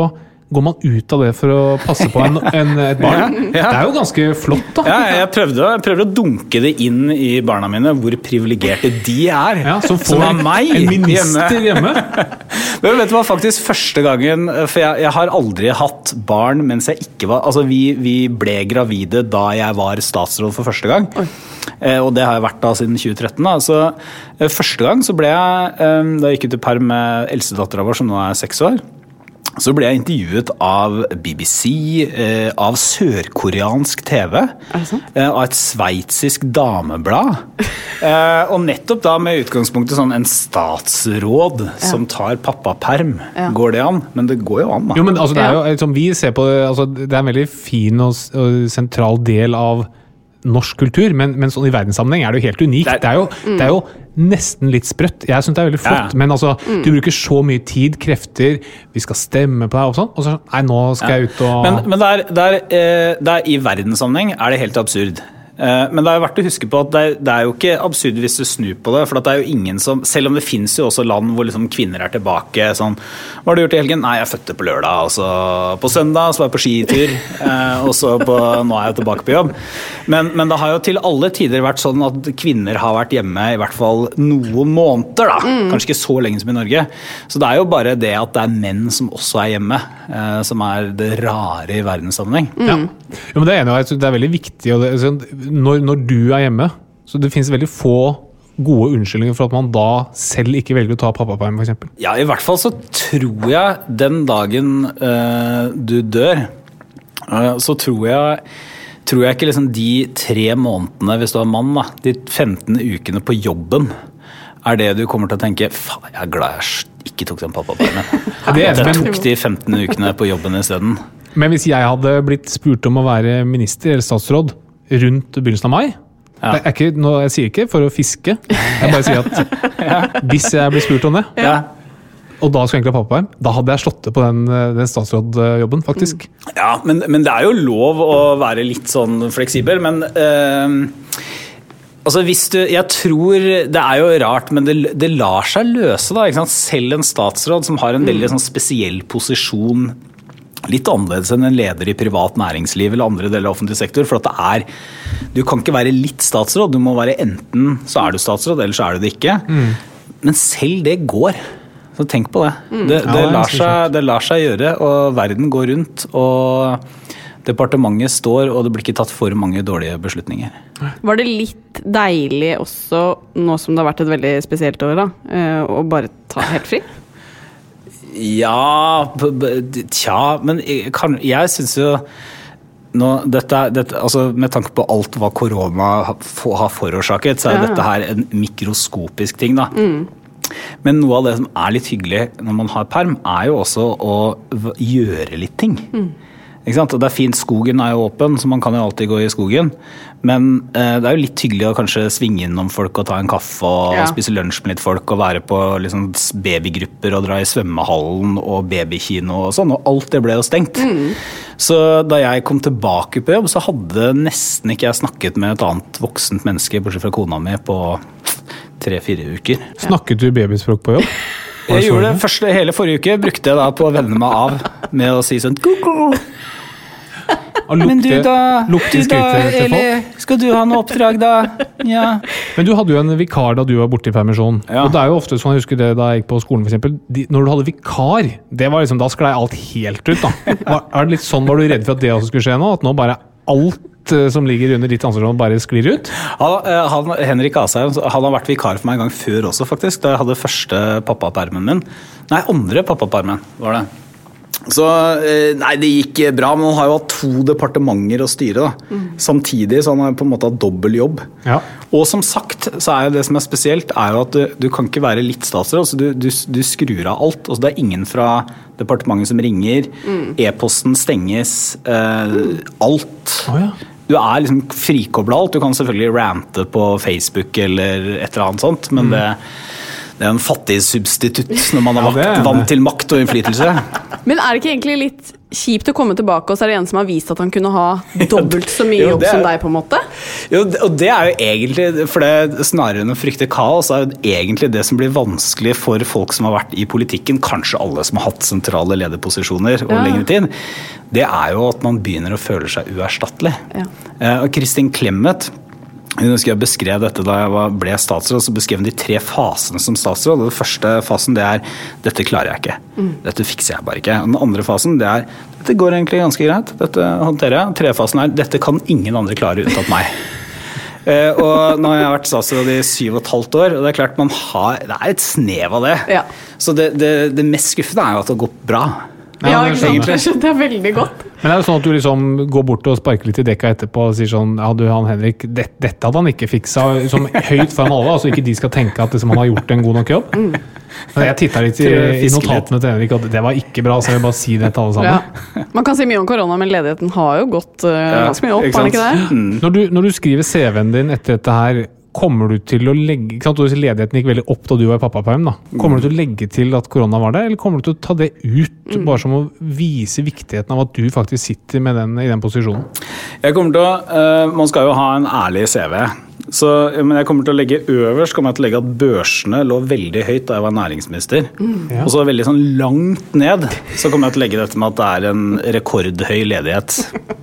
går man ut av det for å passe på en, en, et barn? Ja, ja. Det er jo ganske flott, da. Ja, jeg prøvde, jeg prøvde å dunke det inn i barna mine hvor privilegerte de er. Ja, som får er meg en minister hjemme. Men vet du hva, faktisk første gangen For jeg, jeg har aldri hatt barn mens jeg ikke var Altså, vi, vi ble gravide da jeg var statsråd for første gang. Eh, og det har jeg vært da siden 2013. Da. Så eh, første gang så ble jeg eh, Da jeg gikk ut i perm med eldstedattera vår, som nå er seks år. Så ble jeg intervjuet av BBC, eh, av sørkoreansk TV, eh, av et sveitsisk dameblad. Eh, og nettopp da med utgangspunktet sånn en statsråd som tar pappaperm. Går det an? Men det går jo an, da. Jo, men altså, det er jo, liksom, vi ser på det, altså, det er en veldig fin og, og sentral del av norsk kultur, men, men sånn i verdenssammenheng er det jo helt unikt. Det er- Det er, jo, det er jo nesten litt sprøtt. Jeg syns det er veldig flott, Ja, ja. men altså, du bruker så mye tid, krefter, vi skal stemme på deg og sånn, og så nei, nå skal jeg ut og Men, men der, der, er, eh, det er, i verdenssammenheng er det helt absurd. Eh, Men det er jo verdt å huske på at det er, det er jo ikke absurd hvis du snur på det. For det er jo ingen som, Selv om det finnes jo også land hvor liksom kvinner er tilbake sånn Hva har du gjort i helgen? Nei, jeg fødte på lørdag. Og så på søndag så var jeg på skitur. eh, Og så på, nå er jeg tilbake på jobb. Men, men det har jo til alle tider vært sånn at kvinner har vært hjemme i hvert fall noen måneder. da. Kanskje ikke så lenge som i Norge. Så det er jo bare det at det er menn som også er hjemme, som er det rare i verdenssammenheng. Ja. ja. men det er enig, jeg det er veldig viktig. Og det, sånn, når, når du er hjemme, så det finnes veldig få gode unnskyldninger for at man da selv ikke velger å ta pappaperm, f.eks. Ja, i hvert fall så tror jeg den dagen eh, du dør, eh, så tror jeg Tror jeg ikke liksom de tre månedene, hvis du er mann, da, de 15 ukene på jobben, er det du kommer til å tenke Faen, jeg er glad jeg ikke tok den pappapermen. det er jeg men- tok de 15 ukene på jobben isteden. Men hvis jeg hadde blitt spurt om å være minister eller statsråd rundt begynnelsen av mai Ja. det er ikke, nå, Jeg sier ikke for å fiske, jeg bare sier at hvis jeg blir spurt om det, Ja. og da skulle jeg egentlig ha pappaperm, da hadde jeg slått til på den, den statsrådjobben, faktisk. Ja, men, men det er jo lov å være litt sånn fleksibel, men eh, Altså hvis du, jeg tror, Det er jo rart, men det, det lar seg løse. da? Selv en statsråd som har en veldig sånn spesiell posisjon, litt annerledes enn en leder i privat næringsliv eller andre deler av offentlig sektor. for at det er, Du kan ikke være litt statsråd, du må være enten så er du statsråd, eller så er du det ikke. Men selv det går. Så tenk på det. Det, Ja, det, det er lar seg, det lar seg gjøre, og verden går rundt. og Departementet står, og det blir ikke tatt for mange dårlige beslutninger. Var det litt deilig også, nå som det har vært et veldig spesielt år, da, eh, å bare ta helt fri? Ja Tja, men jeg, kan, jeg syns jo nå, dette, dette, altså Med tanke på alt hva korona har forårsaket, så er Ja. dette her en mikroskopisk ting. da. Men noe av det som er litt hyggelig når man har perm, er jo også å gjøre litt ting. Sant? Og det er fint, skogen er jo åpen, så man kan jo alltid gå i skogen. Men eh, det er jo litt hyggelig å kanskje svinge innom folk og ta en kaffe og Ja. spise lunsj med litt folk og være på liksom babygrupper og dra i svømmehallen og babykino og sånn. Og alt det ble jo stengt. Så da jeg kom tilbake på jobb, så hadde nesten ikke jeg snakket med et annet voksent menneske, bortsett fra kona mi, på tre-fire uker. Snakket du babyspråk på jobb? Jeg gjorde det første hele forrige uke, brukte jeg da på å venne meg av med å si sånn «Kuku». Og Men du da, du da? Eli, skal du ha noe oppdrag da? Ja. Men du hadde jo en vikar da du var borte i permisjon. Ja. Og det er jo ofte sånn, jeg husker det da jeg gikk på skolen for eksempel, de, Når du hadde vikar, det var liksom, da sklei alt helt ut. da. Var, er det litt sånn, var du redd for at det også skulle skje nå? At nå bare alt eh, som ligger under ditt ansvarsområde, bare sklir ut? Han, eh, han, Henrik Asheim han har vært vikar for meg en gang før også, faktisk. Da jeg hadde første pappapermen min. Nei, andre pappapermen var det. Så eh, Nei, det gikk bra, men han har jo hatt to departementer å styre. da. Samtidig, så han har på en måte hatt dobbel jobb. Ja. Og som sagt, så er jo det som er spesielt, er jo at du, du kan ikke være litt statsråd. Altså du, du, du skrur av alt. Altså det er ingen fra departementet som ringer. E-posten stenges. Eh, alt. Oh, ja. Du er liksom frikobla alt. Du kan selvfølgelig rante på Facebook eller et eller annet sånt, men det, det er en fattig substitutt når man har Ja, det. vant til makt og innflytelse. Men er det ikke egentlig litt kjipt å komme tilbake, og så er det en som har vist at han kunne ha dobbelt så mye jobb jo, er- som deg, på en måte? Jo, og det er jo egentlig, for det Snarere enn å frykte kaos, er jo egentlig det som blir vanskelig for folk som har vært i politikken, kanskje alle som har hatt sentrale lederposisjoner over Ja. lengre tid, det er jo at man begynner å føle seg uerstattelig. Ja. Eh, Og Kristin Clemet hun husker jeg beskrev dette da jeg var, ble statsråd, så beskrev hun de tre fasene som statsråd. Den første fasen det er 'dette klarer jeg ikke'. Dette fikser jeg bare ikke. Den andre fasen det er 'dette går egentlig ganske greit'. Dette håndterer jeg. Tredje fasen er 'dette kan ingen andre klare unntatt meg'. uh, og nå har jeg vært statsråd i syv og et halvt år, og det er klart man har, det er et snev av det. Ja. Så det, det, det mest skuffende er jo at det har gått bra. Ja, det ikke sant? skjønner Det skjønte jeg veldig godt. Men er det sånn at du liksom går bort og sparker litt i dekka etterpå og sier sånn Ja, du han Henrik, det, dette hadde han ikke fiksa. Som høyt foran alle, altså ikke de skal tenke at liksom, han har gjort en god nok jobb. Men jeg titta litt i, i notatene til Henrik, og det var ikke bra. Så jeg vil bare si det til alle sammen. Ja. Man kan si mye om korona, men ledigheten har jo gått uh, ganske mye opp, har den ikke det? Mm. Når du, når du skriver CV-en din etter dette her, kommer du til å legge sant, Ledigheten gikk veldig opp da du var i pappaperm. Kommer du til å legge til at korona var der, eller kommer du til å ta det ut? Bare som å vise viktigheten av at du faktisk sitter med den, i den posisjonen. Jeg kommer til å, uh, Man skal jo ha en ærlig CV. Så, men jeg kommer til å legge øverst kommer jeg til å legge at børsene lå veldig høyt da jeg var næringsminister. Ja. Og så veldig sånn langt ned så kommer jeg til å legge dette med at det er en rekordhøy ledighet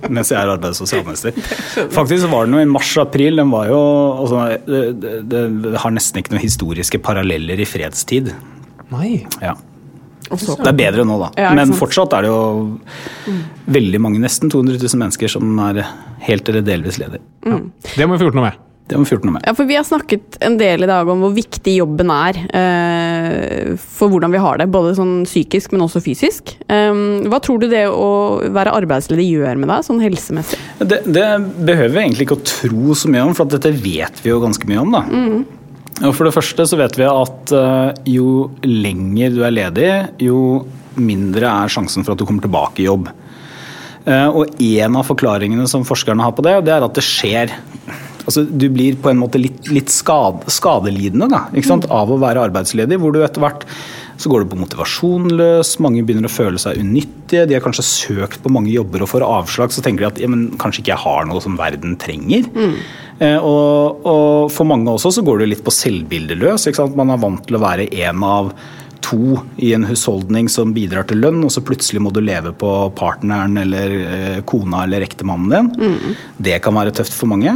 mens jeg er arbeids- og sosialminister. Faktisk var den jo i mars-april. Den var jo altså, det, det, det har nesten ikke noen historiske paralleller i fredstid. Nei. Ja. Det er bedre nå, da. Ja, Men fortsatt er det jo veldig mange, nesten 200 000 mennesker som er helt eller delvis ledige. Det må vi få gjort noe med. Det få noe med. Ja, for Vi har snakket en del i dag om hvor viktig jobben er eh, for hvordan vi har det. Både sånn psykisk, men også fysisk. Um, hva tror du det å være arbeidsledig gjør med deg, sånn helsemessig? Det, det behøver vi egentlig ikke å tro så mye om, for dette vet vi jo ganske mye om. da. Og For det første så vet vi at uh, jo lenger du er ledig, jo mindre er sjansen for at du kommer tilbake i jobb. Uh, og en av forklaringene som forskerne har på det, det er at det skjer Altså, du blir på en måte litt, litt skad, skadelidende da, ikke sant? av å være arbeidsledig, hvor du etter hvert så går du på motivasjon løs, mange begynner å føle seg unyttige, de har kanskje søkt på mange jobber og får avslag, så tenker de at ja, men kanskje ikke jeg har noe som verden trenger. Eh, og, og for mange også så går du litt på selvbildeløs. løs. Man er vant til å være en av to i en husholdning som bidrar til lønn, og så plutselig må du leve på partneren eller eh, kona eller ektemannen din. Det kan være tøft for mange.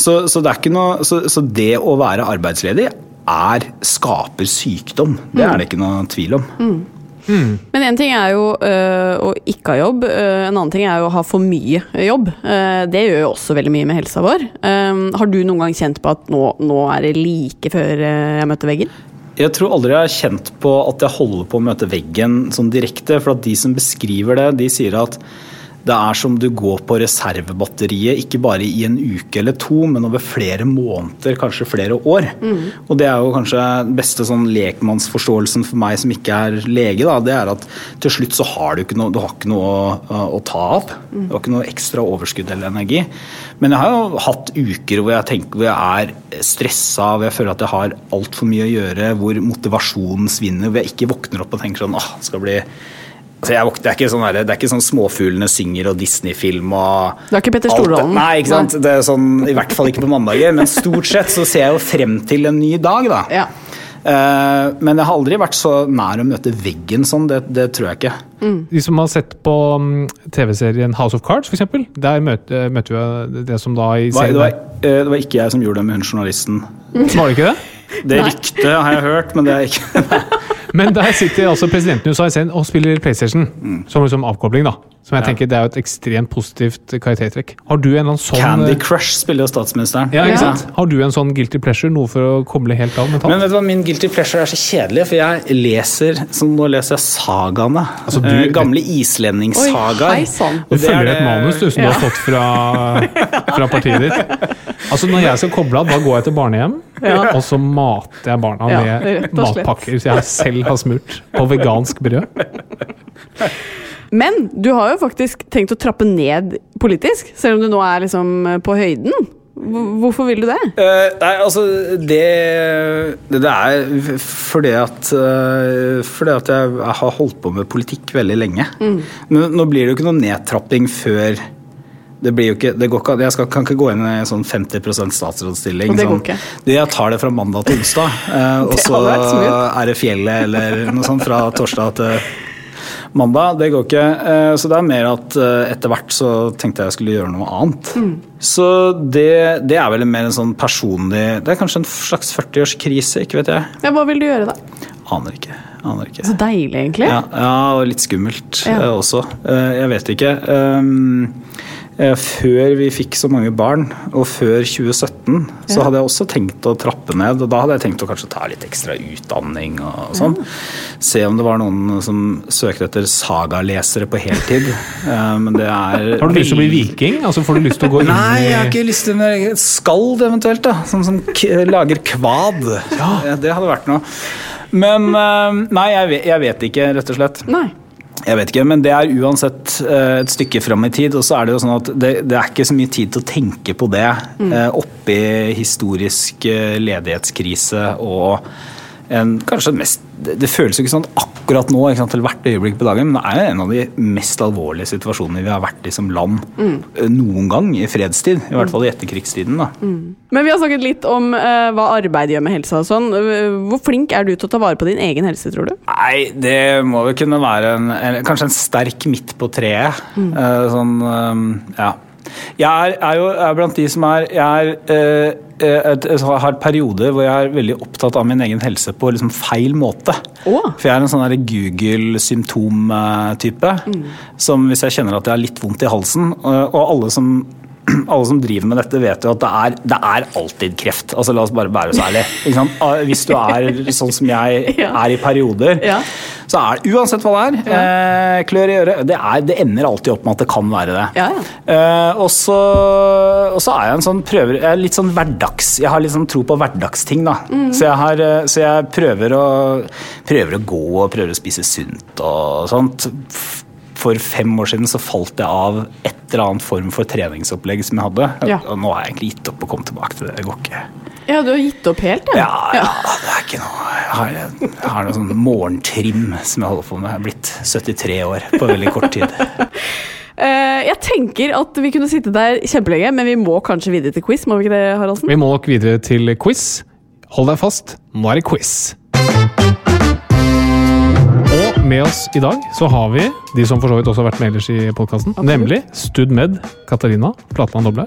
Så, så, det er ikke noe, så, så det å være arbeidsledig er, skaper sykdom. Det er det ikke noe tvil om. Men én ting er jo øh, å ikke ha jobb, øh, en annen ting er jo å ha for mye jobb. Uh, det gjør jo også veldig mye med helsa vår. Uh, har du noen gang kjent på at nå, nå er det like før øh, jeg møtte veggen? Jeg tror aldri jeg har kjent på at jeg holder på å møte veggen sånn direkte. For at de som beskriver det, de sier at det er som du går på reservebatteriet, ikke bare i en uke eller to, men over flere måneder, kanskje flere år. Og det er jo kanskje den beste sånn lekmannsforståelsen for meg som ikke er lege, da, det er at til slutt så har du ikke noe, du har ikke noe å, å ta av. Du har ikke noe ekstra overskudd eller energi. Men jeg har jo hatt uker hvor jeg tenker hvor jeg er stressa, hvor jeg føler at jeg har altfor mye å gjøre, hvor motivasjonen svinner, hvor jeg ikke våkner opp og tenker sånn åh, det skal bli jeg det, er ikke sånn det er ikke sånn småfuglene synger og Disney-film og Det er ikke Petter alt Stordalen? Nei, ikke sant. Det er sånn, I hvert fall ikke på mandager. Men stort sett så ser jeg jo frem til en ny dag, da. Ja. Uh, men jeg har aldri vært så nær å møte veggen sånn. Det, det tror jeg ikke. De som har sett på mm, TV-serien House of Cards, f.eks., der møter, møter vi det som da i Det var, serien det, var, eh, det var ikke jeg som gjorde det med hun journalisten. Var det ikke det? Det ryktet har jeg hørt, men det er ikke Men der sitter altså presidenten i USA og spiller PlayStation som liksom avkobling. da. Som jeg tenker Det er jo et ekstremt positivt karaktertrekk. Har du en eller annen sånn Candy Crush spiller jo statsministeren. ja, ikke sant? Har du en sånn guilty pleasure, noe for å koble helt av mentalt? Men vet du hva, min guilty pleasure er så kjedelig, for jeg leser som nå leser jeg sagaene. Altså, du- Eh, gamle islendingssagaer. Du er følger et manus du, som du har fått fra, fra partiet ditt. Altså Når jeg skal koble av, da går jeg til barnehjem, og så mater jeg barna Ja, med matpakker som jeg selv har smurt på vegansk brød. Men du har jo faktisk tenkt å trappe ned politisk, selv om du nå er liksom på høyden. Hvorfor vil du det? Uh, nei, altså det, det, det er fordi at uh, Fordi at jeg, jeg har holdt på med politikk veldig lenge. Men nå blir det jo ikke noen nedtrapping før det blir jo ikke, det går ikke, Jeg skal, kan ikke gå inn i en sånn 50 statsrådsstilling. Det går sånn. ikke. Det jeg tar det fra mandag til onsdag, uh, og så er det fjellet eller noe sånt fra torsdag til mandag. Det går ikke. Eh, Så det er mer at eh, etter hvert så tenkte jeg jeg skulle gjøre noe annet. Mm. Så det, det er vel mer en sånn personlig Det er kanskje en slags 40-årskrise, ikke vet jeg. Ja, hva vil du gjøre da? Aner ikke. Aner ikke. Så deilig, egentlig. Ja, ja, og litt skummelt Ja. eh, også. Jeg vet ikke. Um, før vi fikk så mange barn, og før 2017, så Ja. hadde jeg også tenkt å trappe ned. Og da hadde jeg tenkt å kanskje ta litt ekstra utdanning og sånn. Se om det var noen som søkte etter sagalesere på heltid. Eh, men det er Har du lyst til å bli viking? Altså Får du lyst til å gå inn Nei, jeg har ikke lyst til det. skald eventuelt, da. Som, som k lager kvad. Ja. Det hadde vært noe. Men eh, nei, jeg vet, jeg vet ikke, rett og slett. Nei. Jeg vet ikke, men det er uansett eh, et stykke fram i tid. Og så er det jo sånn at det, det er ikke så mye tid til å tenke på det mm. oppi historisk eh, ledighetskrise og en, kanskje mest det, føles jo ikke sånn akkurat nå, ikke sant, til hvert øyeblikk på dagen, men det er jo en av de mest alvorlige situasjonene vi har vært i som land mm. noen gang i fredstid. I hvert fall i etterkrigstiden. da. Men vi har snakket litt om uh, hva arbeid gjør med helsa og sånn. Eh, Hvor flink er du til å ta vare på din egen helse, tror du? Nei, det må vel kunne være en, en, kanskje en sterk midt på treet. Eh, sånn, um, ja. Jeg er, er jo er blant de som er Jeg er, eh, et, et, har perioder hvor jeg er veldig opptatt av min egen helse på liksom feil måte. Oh. For jeg er en sånn Google-symptom-type. Som hvis jeg kjenner at jeg har litt vondt i halsen, og alle som alle som driver med dette, vet jo at det er, det er alltid kreft. Altså, La oss bare være så ærlige. Ah, Hvis du er sånn som jeg er i perioder, Ja. så er det uansett hva det er, eh, klør i øret, det, er, det ender alltid opp med at det kan være det. Ja, ja. Eh, og, så, er jeg en sånn prøver, jeg er litt sånn hverdags Jeg har litt sånn tro på hverdagsting. da. Mm. Så, jeg har, eh, så jeg prøver å, prøver å gå og prøver å spise sunt og sånt. For fem år siden så falt jeg av et eller annet form for treningsopplegg som jeg hadde. Ja. Og nå har jeg egentlig gitt opp å komme tilbake til det. Det går ikke. Ja, du har gitt opp helt, Ja, ja, det er ikke noe Jeg har, jeg har noe sånn morgentrim som jeg holder på med. Jeg er blitt 73 år på veldig kort tid. Eh, jeg tenker at vi kunne sitte der kjempelenge, men vi må kanskje videre til quiz, må vi ikke det, Haraldsen? Vi må nok videre til quiz. Hold deg fast, nå er det quiz. Med oss i dag så har vi de som for så vidt også har vært med ellers i podkasten, nemlig StudMed Katarina Flatland Doble.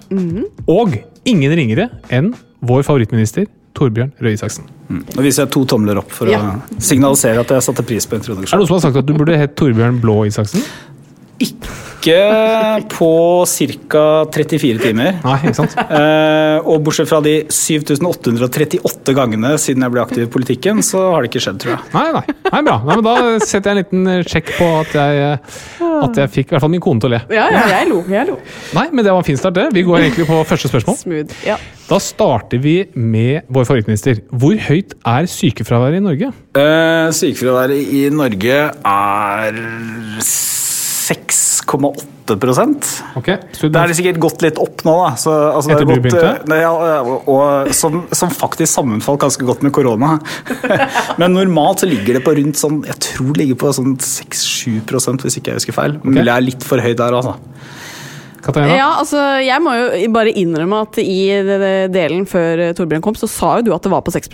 Og ingen ringere enn vår favorittminister Torbjørn Røe Isaksen. Nå viser jeg to tomler opp for Ja. å signalisere at jeg satte pris på introduksjonen. Er det noen som har sagt at du burde hett Torbjørn Blå Isaksen? Ikke på ca. 34 timer. Nei, ikke sant? Eh, og bortsett fra de 7838 gangene siden jeg ble aktiv i politikken, så har det ikke skjedd, tror jeg. Nei, nei. nei bra. Nei, men da setter jeg en liten eh, sjekk på at jeg, eh, at jeg fikk i hvert fall min kone til å le. Ja, ja, jeg lo. Jeg lo. Nei, men det var en fin start, det. Vi går egentlig på første spørsmål. Smooth. Ja. Da starter vi med vår favorittminister. Hvor høyt er sykefraværet i Norge? Eh, Sykefraværet i Norge er 6,8 okay, Det er det sikkert gått litt opp nå, da. Så, altså, det Etter du gått, begynte? eh, nei, ja, og, og som, som faktisk sammenfalt ganske godt med korona. Men normalt så ligger det på rundt sånn Jeg tror det ligger på sånn 6-7% hvis ikke jeg husker feil. Mulig jeg er litt for høy der, altså. Katarina? Ja, altså, jeg må jo bare innrømme at i delen før eh, Torbjørn kom, så sa jo du at det var på 6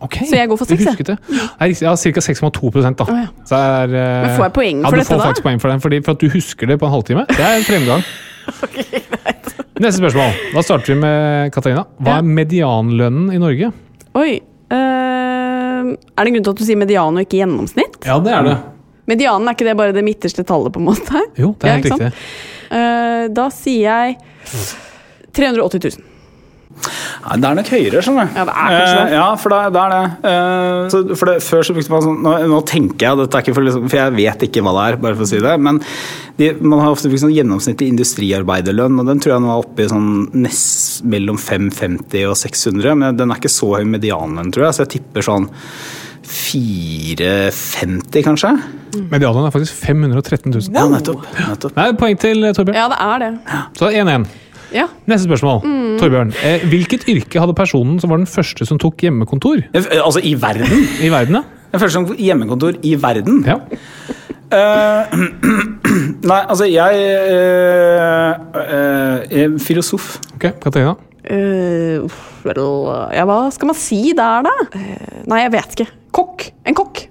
okay. Så jeg går for du 6, jeg. det. Jeg, riktig, ca. 6,2 da. Oh, ja. Så er, eh, Men får jeg poeng for ja, for du får faktisk poeng for den, fordi for at du husker det på en halvtime. Det er en fremgang. Neste spørsmål. Da starter vi med Katarina. Hva er medianlønnen i Norge? Oi. eh, er det en grunn til at du sier median og ikke gjennomsnitt? Ja, det er det. Medianen, er ikke det bare det midterste tallet, på en måte? Jo, det er helt ja, riktig. Eh, da sier jeg 380 000. Nei, det er nok høyere, skjønner du. Ja, det er kanskje det. Eh, ja, for det, det er det. Eh, så, for det. Før så brukte man sånn Nå, nå tenker jeg, dette er ikke for, liksom, for jeg vet ikke hva det er, bare for å si det. Men de, man har ofte brukt sånn gjennomsnittlig industriarbeiderlønn, og den tror jeg nå er oppe i sånn nest, mellom 550 og 600. Men den er ikke så høy medianlønn, tror jeg, så jeg tipper sånn 450, kanskje? Medianlønnen er faktisk 513 000. Ja, nettopp. nettopp. Nei, poeng til eh, Torbjørn. Ja, det er det. Så 1-1. Ja. Neste spørsmål. Torbjørn. Eh, hvilket yrke hadde personen som var den første som tok hjemmekontor Altså i verden? i verden? ja? Den første som tok hjemmekontor i verden? Ja. Uh, nei, altså jeg uh, uh, er filosof. Ok, Katarina. Uh, uff, vel, ja, hva skal man si der, da? Eh, nei, jeg vet ikke. Kokk. En kokk.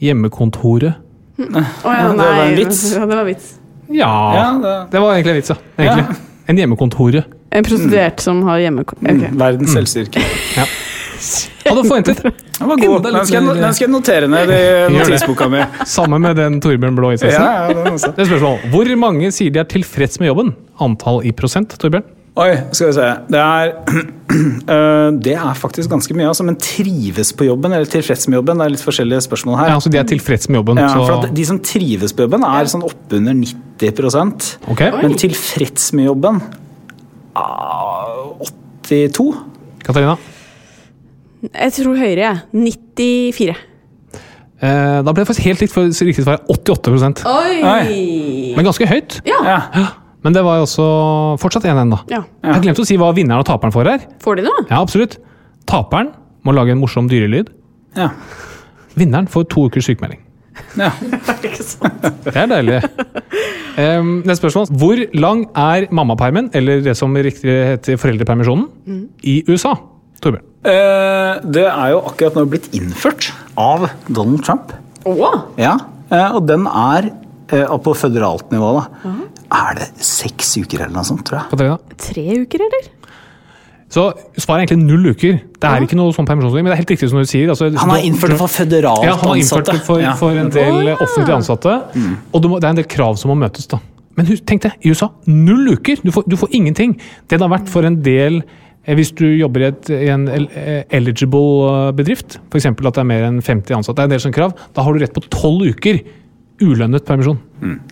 Hjemmekontoret. Å ja, nei. det var en vits. Ja, det var vits. Ja, Ja, det- det var egentlig en vits, ja. Egentlig. En hjemmekontoret. En prostituert som har hjemme... ok. Verdens selvstyrke. Ja. Hadde forventet. Den var god. Den skal, jeg, den skal jeg notere ned i notisboka mi. Samme med den Torbjørn Blå innsatsen. Ja, ja. Det er spørsmål. Hvor mange sier de er tilfreds med jobben? Antall i prosent, Torbjørn? Oi, skal vi se. Det er, øh, det er faktisk ganske mye, altså. Men trives på jobben eller tilfreds med jobben? Det er litt forskjellige spørsmål her. Ja, altså De er tilfreds med jobben. Ja, så... for at De som trives på jobben, er sånn oppunder 90% Men tilfreds med jobben ah, 82? Katarina. Jeg tror høyere, jeg. 94. Eh, da ble det faktisk helt likt, for riktig svar er 88% Oi! Men ganske høyt. Ja. Ja. Men det var jo også fortsatt 1-1, da. ja. Jeg har glemt å si hva vinneren og taperen får her. Får de noe? Ja, absolutt. Taperen må lage en morsom dyrelyd. Ja. Vinneren får to ukers sykemelding. ja. Det er deilig. Um, neste spørsmål. Hvor lang er mammapermen, eller det som riktig heter foreldrepermisjonen, i USA? Torbjørn. Eh, det er jo akkurat nå blitt innført av Donald Trump. Oh. Ja, eh, og den er eh, på føderalt nivå, da. Er det seks uker eller noe sånt, tror jeg. På Tre uker, eller? Så svaret er egentlig null uker. Det er ikke noe sånn permisjonsordning, men det er helt riktig som du sier. Altså, Han har innført det for føderalt ja, han har innført det for, Ja. for en del offentlig ansatte. Og det, må, det er en del krav som må møtes. da. Men tenk det, i USA, null uker! Du får, du får ingenting. Det det har vært for en del eh, hvis du jobber i, et, i en eh, eligible eh, bedrift, f.eks. at det er mer enn 50 ansatte, det er en del sånne krav, da har du rett på tolv uker ulønnet permisjon.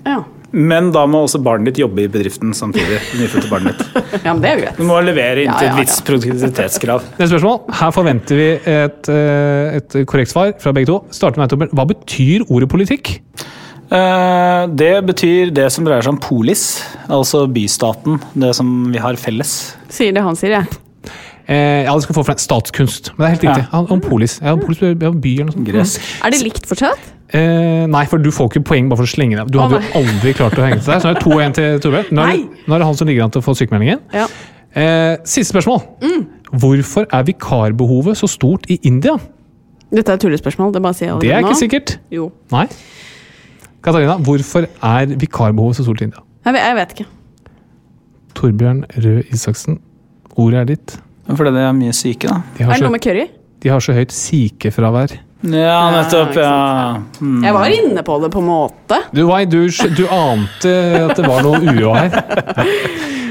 Ja. Men da må også barnet ditt jobbe i bedriften samtidig. det nyfødte barnet ditt. ja, men det er greit. Du må levere inntil Ja, ja, et visst produktivitetskrav. Neste spørsmål. Her forventer vi et, eh, et korrekt svar fra begge to. Starter med Torbjørn. Hva betyr ordet politikk? Eh, Det betyr det som dreier seg om polis, altså bystaten. Det som vi har felles. Sier det han sier, jeg. Eh, ja, det skal få frem statskunst. Men det er helt riktig. Ja. Om polis. Ja, polis ja, by eller noe sånt. Gresk. Er det likt fortsatt? Eh, nei, for du får ikke poeng bare for å slenge deg. Du hadde jo aldri klart å henge til deg. Så nå er det 2-1 til Torbjørn. Nå, nå er det han som ligger an til å få sykemeldingen. Ja. Eh, siste spørsmål. Mm. Hvorfor er vikarbehovet så stort i India? Dette er et tullespørsmål. Det bare sier jeg Det er ikke nå. sikkert. Jo. Nei. Katarina, hvorfor er vikarbehovet så stort i India? Jeg vet, jeg vet ikke. Torbjørn Røe Isaksen, ordet er ditt. Fordi det er mye syke, da. Er det noe med curry? de har så høyt sikefravær. Ja, nettopp. Ja. Mm. Jeg var inne på det på en måte. Du, du, du ante at det var noe uro her.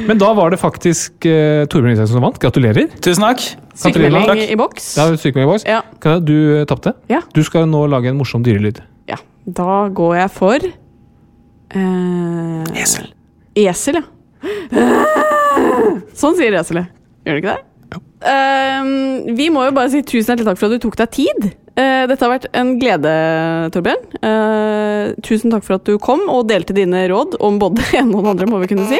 Men da var det faktisk uh, Torbjørn Isaksen som vant. Gratulerer. Tusen takk. Sykemelding takk. i boks. Ja, sykemelding det boks. Ja. Du eh, tapte. Ja. Du skal nå lage en morsom dyrelyd. ja. Da går jeg for uh, Esel. Esel, ja. Sånn sier eselet. Gjør det ikke det? Eh, vi må jo bare si tusen hjertelig takk for at du tok deg tid. Uh, dette har vært en glede, Torbjørn. Uh, tusen takk for at du kom og delte dine råd om både det ene og det andre, må vi kunne si.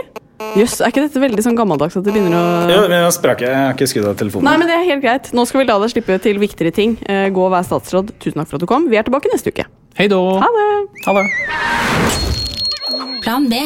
Jøss, er ikke dette veldig sånn gammeldags at det begynner å Jo, men jeg sprakk jeg. Jeg har ikke skrudd av telefonen. Nei, men det er helt greit. Nå skal vi la deg slippe til viktigere ting. Eh, gå og vær statsråd. Tusen takk for at du kom. Vi er tilbake neste uke. Hei da! Ha det! Ha det. Plan B.